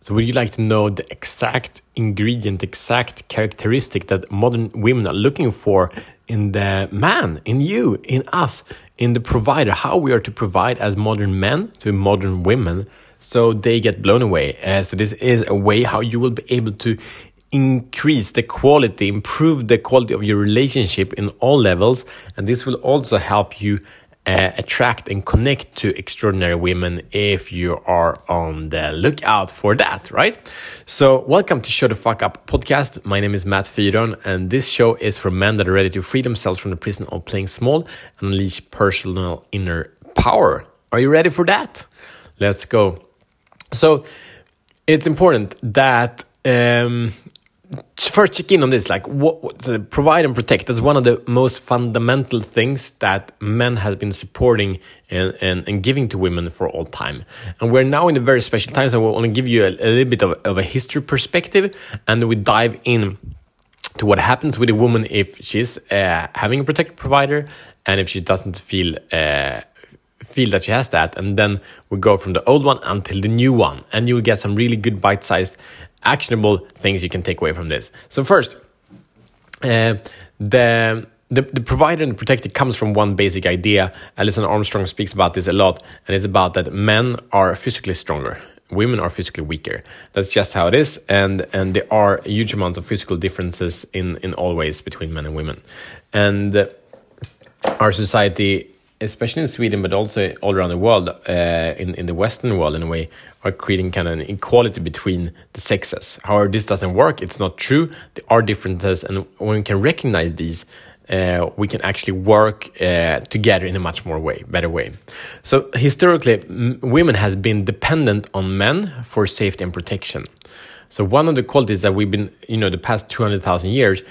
So, would you like to know the exact ingredient, exact characteristic that modern women are looking for in the man, in you, in us, in the provider? How we are to provide as modern men to modern women so they get blown away. Uh, so, this is a way how you will be able to increase the quality, improve the quality of your relationship in all levels. And this will also help you uh, attract and connect to extraordinary women if you are on the lookout for that, right? So, welcome to Show the Fuck Up podcast. My name is Matt Fyron, and this show is for men that are ready to free themselves from the prison of playing small and unleash personal inner power. Are you ready for that? Let's go. So, it's important that um, first check in on this like what, what provide and protect? That's one of the most fundamental things that men has been supporting and, and, and giving to women for all time. And we're now in a very special time so i want to give you a, a little bit of, of a history perspective and we dive in to what happens with a woman if she's uh, having a protected provider and if she doesn't feel uh, feel that she has that. And then we go from the old one until the new one and you'll get some really good bite-sized actionable things you can take away from this. So first, uh, the the, the provider and the protector comes from one basic idea. Alison Armstrong speaks about this a lot, and it's about that men are physically stronger, women are physically weaker. That's just how it is, and and there are huge amounts of physical differences in in all ways between men and women, and our society especially in Sweden, but also all around the world, uh, in in the Western world, in a way, are creating kind of an equality between the sexes. However, this doesn't work. It's not true. There are differences, and when we can recognize these, uh, we can actually work uh, together in a much more way, better way. So historically, women has been dependent on men for safety and protection. So one of the qualities that we've been, you know, the past two hundred thousand years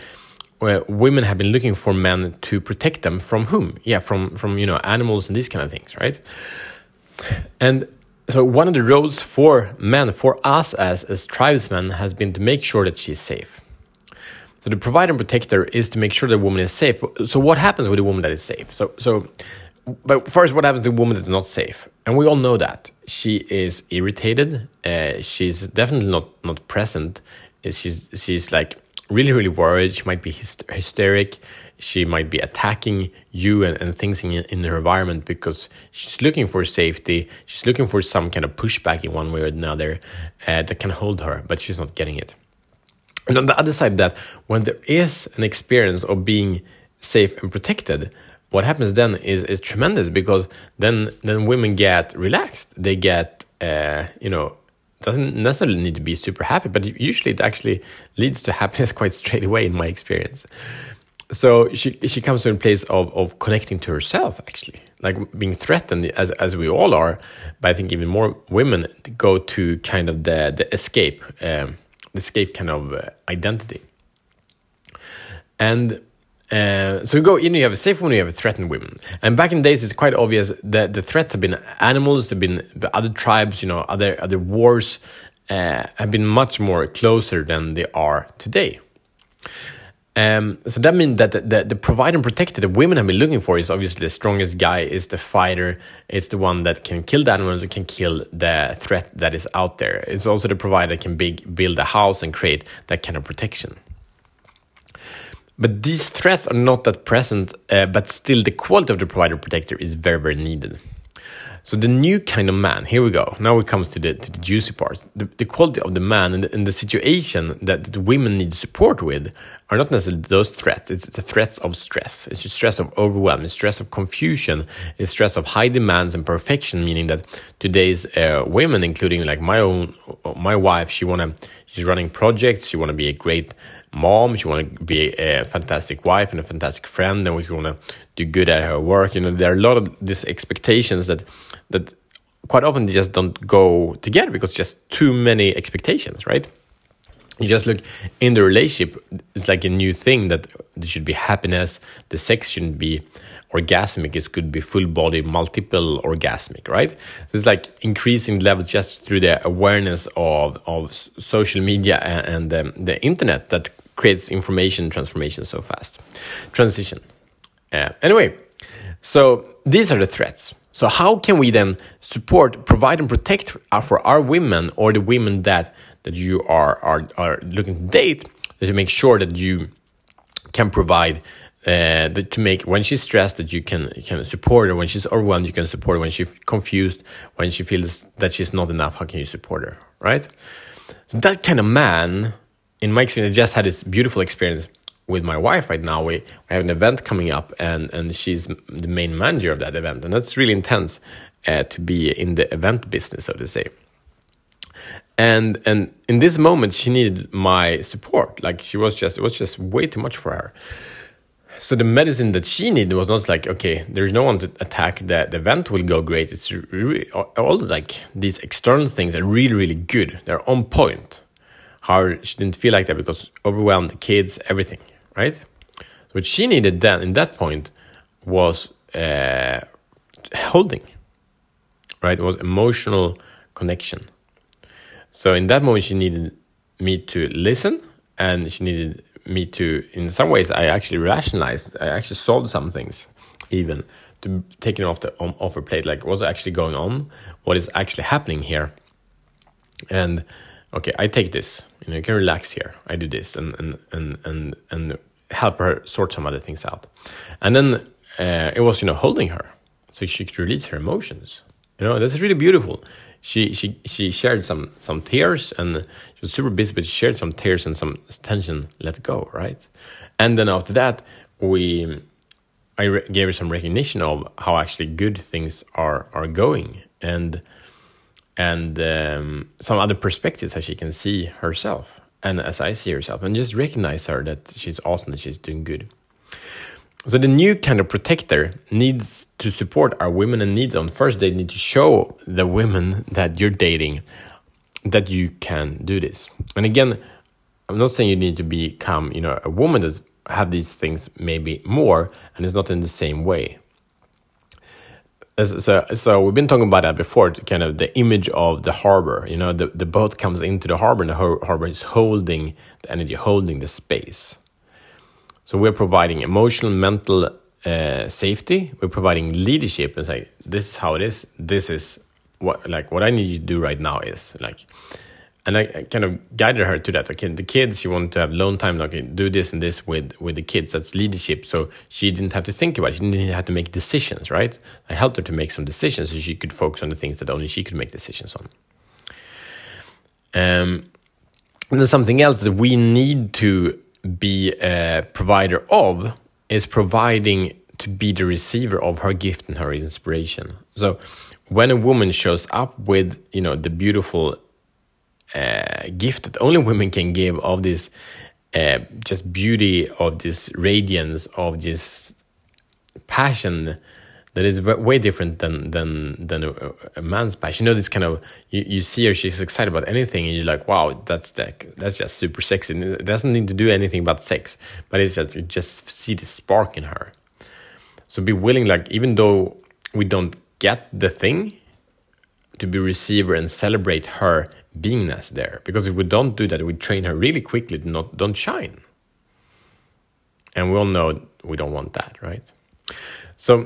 where women have been looking for men to protect them from whom? Yeah, from from you know animals and these kind of things, right? And so one of the roles for men, for us as as tribesmen, has been to make sure that she's safe. So the provider and protector is to make sure the woman is safe. So what happens with a woman that is safe? So so, but first, what happens to a woman that's not safe? And we all know that she is irritated. Uh, she's definitely not not present. She's she's like really, really worried. She might be hysteric. She might be attacking you and, and things in, in her environment because she's looking for safety. She's looking for some kind of pushback in one way or another uh, that can hold her, but she's not getting it. And on the other side that, when there is an experience of being safe and protected, what happens then is is tremendous because then then women get relaxed. They get uh, you know doesn't necessarily need to be super happy, but usually it actually leads to happiness quite straight away in my experience. So she she comes to a place of of connecting to herself actually, like being threatened as as we all are. But I think even more women go to kind of the the escape, um, the escape kind of uh, identity. And uh, so you go in, you have a safe woman, you have a threatened woman. And back in days, it's quite obvious that the threats have been animals, have been the other tribes, you know, other other wars uh, have been much more closer than they are today. Um, so that means that the, the, the provider and protector that women have been looking for is obviously the strongest guy, is the fighter, it's the one that can kill the animals, can kill the threat that is out there. It's also the provider that can big, build a house and create that kind of protection. But these threats are not that present, uh, but still the quality of the provider protector is very, very needed. So the new kind of man, here we go. Now it comes to the, to the juicy parts. The, the quality of the man and the, and the situation that the women need support with are not necessarily those threats. It's the threats of stress. It's the stress of overwhelm, it's stress of confusion, it's stress of high demands and perfection, meaning that today's uh, women, including like my own, my wife, she wanna, she's running projects, she wanna be a great mom, she want to be a fantastic wife and a fantastic friend, and she want to do good at her work. You know, there are a lot of these expectations that that quite often they just don't go together because just too many expectations, right? You just look in the relationship, it's like a new thing that there should be happiness. The sex shouldn't be orgasmic, it could be full body, multiple orgasmic, right? So it's like increasing level just through the awareness of, of social media and, and um, the internet that creates information transformation so fast. Transition. Uh, anyway, so these are the threats. So how can we then support, provide, and protect for our women or the women that that you are are are looking to date to make sure that you can provide uh, to make when she's stressed that you can can support her. When she's overwhelmed you can support her. When she's confused when she feels that she's not enough how can you support her right? So that kind of man in my experience I just had this beautiful experience with my wife right now. We, we have an event coming up, and and she's the main manager of that event, and that's really intense uh, to be in the event business, so to say. And and in this moment, she needed my support. Like she was just it was just way too much for her. So the medicine that she needed was not like okay, there's no one to attack. That the event will go great. It's all like these external things are really really good. They're on point. How she didn't feel like that because overwhelmed, the kids, everything right? What she needed then, in that point, was uh, holding, right? It was emotional connection. So in that moment, she needed me to listen, and she needed me to, in some ways, I actually rationalized. I actually solved some things, even to take it off the off her plate. Like what's actually going on? What is actually happening here? And okay, I take this. You know, you can relax here. I do this, and and and and and help her sort some other things out. And then uh, it was, you know, holding her so she could release her emotions. You know, that's really beautiful. She she she shared some some tears and she was super busy, but she shared some tears and some tension let go, right? And then after that, we I gave her some recognition of how actually good things are are going and and um, some other perspectives that she can see herself and as I see herself, and just recognize her that she's awesome, that she's doing good. So the new kind of protector needs to support our women and needs on first they need to show the women that you're dating that you can do this. And again, I'm not saying you need to become, you know, a woman that have these things maybe more and it's not in the same way so so we've been talking about that before kind of the image of the harbor you know the, the boat comes into the harbor and the harbor is holding the energy holding the space. So we're providing emotional mental uh, safety. We're providing leadership and say this is how it is. This is what like what i need you to do right now is like and I, kind of guided her to that. Okay, the kids, she wanted to have alone time. Okay, do this and this with with the kids. That's leadership. So she didn't have to think about it. She didn't have to make decisions. Right? I helped her to make some decisions so she could focus on the things that only she could make decisions on. Um, and then something else that we need to be a provider of is providing to be the receiver of her gift and her inspiration. So when a woman shows up with you know the beautiful uh, gift that only women can give of this uh, just beauty of this radiance of this passion that is way different than than than a, a, man's passion. You know, this kind of you, you see her, she's excited about anything, and you're like, wow, that's that, that's just super sexy. it doesn't need to do anything about sex, but it's just you just see the spark in her. So be willing, like even though we don't get the thing, to be receiver and celebrate her beingness there. Because if we don't do that, we train her really quickly to not don't shine. And we all know we don't want that, right? So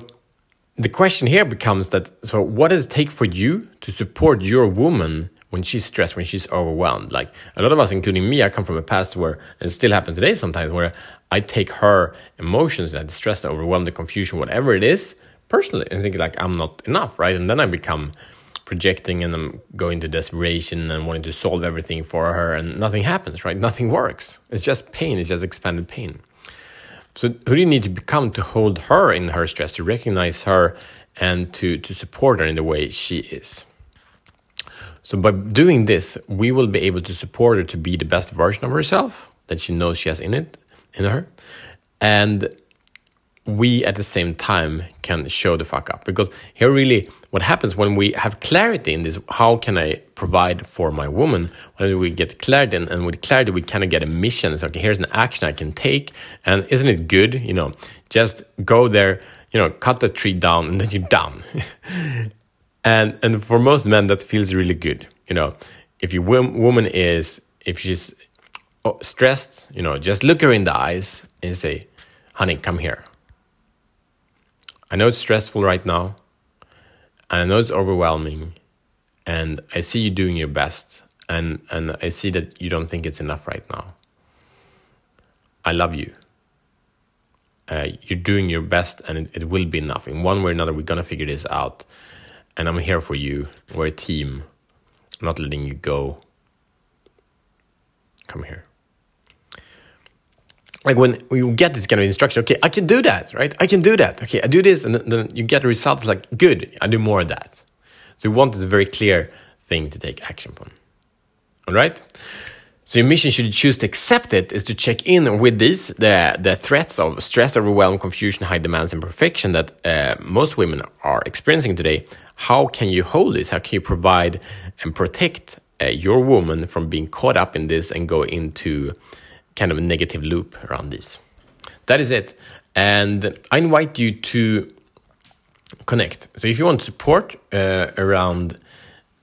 the question here becomes that so what does it take for you to support your woman when she's stressed, when she's overwhelmed? Like a lot of us, including me, I come from a past where and it still happens today sometimes where I take her emotions, that stress, the overwhelm, the confusion, whatever it is, personally, and think like I'm not enough, right? And then I become projecting and I'm going to desperation and wanting to solve everything for her, and nothing happens, right? Nothing works. It's just pain, it's just expanded pain. So, who do you need to become to hold her in her stress, to recognize her, and to, to support her in the way she is? So, by doing this, we will be able to support her to be the best version of herself that she knows she has in it, in her, and we at the same time can show the fuck up because here really what happens when we have clarity in this how can i provide for my woman? When we get clarity and, and with clarity we kind of get a mission. It's okay here's an action i can take. And isn't it good you know just go there you know cut the tree down and then you're done. And and for most men that feels really good you know. If your woman is if she's oh, stressed you know just look her in the eyes and say honey come here. I know it's stressful right now. And I know it's overwhelming, and I see you doing your best, and and I see that you don't think it's enough right now. I love you. Uh, you're doing your best, and it, it will be enough. In one way or another, we're gonna figure this out, and I'm here for you. We're a team. I'm not letting you go. Come here like when you get this kind of instruction, okay, I can do that, right? I can do that. Okay, I do this, and then you get results like, good, I do more of that. So you want this very clear thing to take action upon. All right? So your mission, should you choose to accept it, is to check in with these the the threats of stress, overwhelm, confusion, high demands, and perfection that uh, most women are experiencing today. How can you hold this? How can you provide and protect uh, your woman from being caught up in this and go into kind of a negative loop around this. That is it. And I invite you to connect. So if you want support uh, around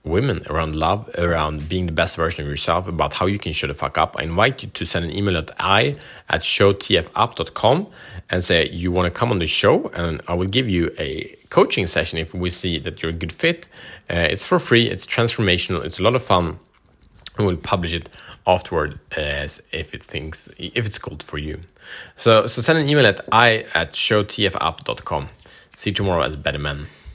women, around love, around being the best version of yourself, about how you can show the fuck up, I invite you to send an email at i at showtfup.com and say you want to come on the show and I will give you a coaching session if we see that you're a good fit. Uh, it's for free, it's transformational, it's a lot of fun and we'll publish it afterward as if it thinks if it's good for you. So so send an email at i at showtfup.com. See you tomorrow as better men.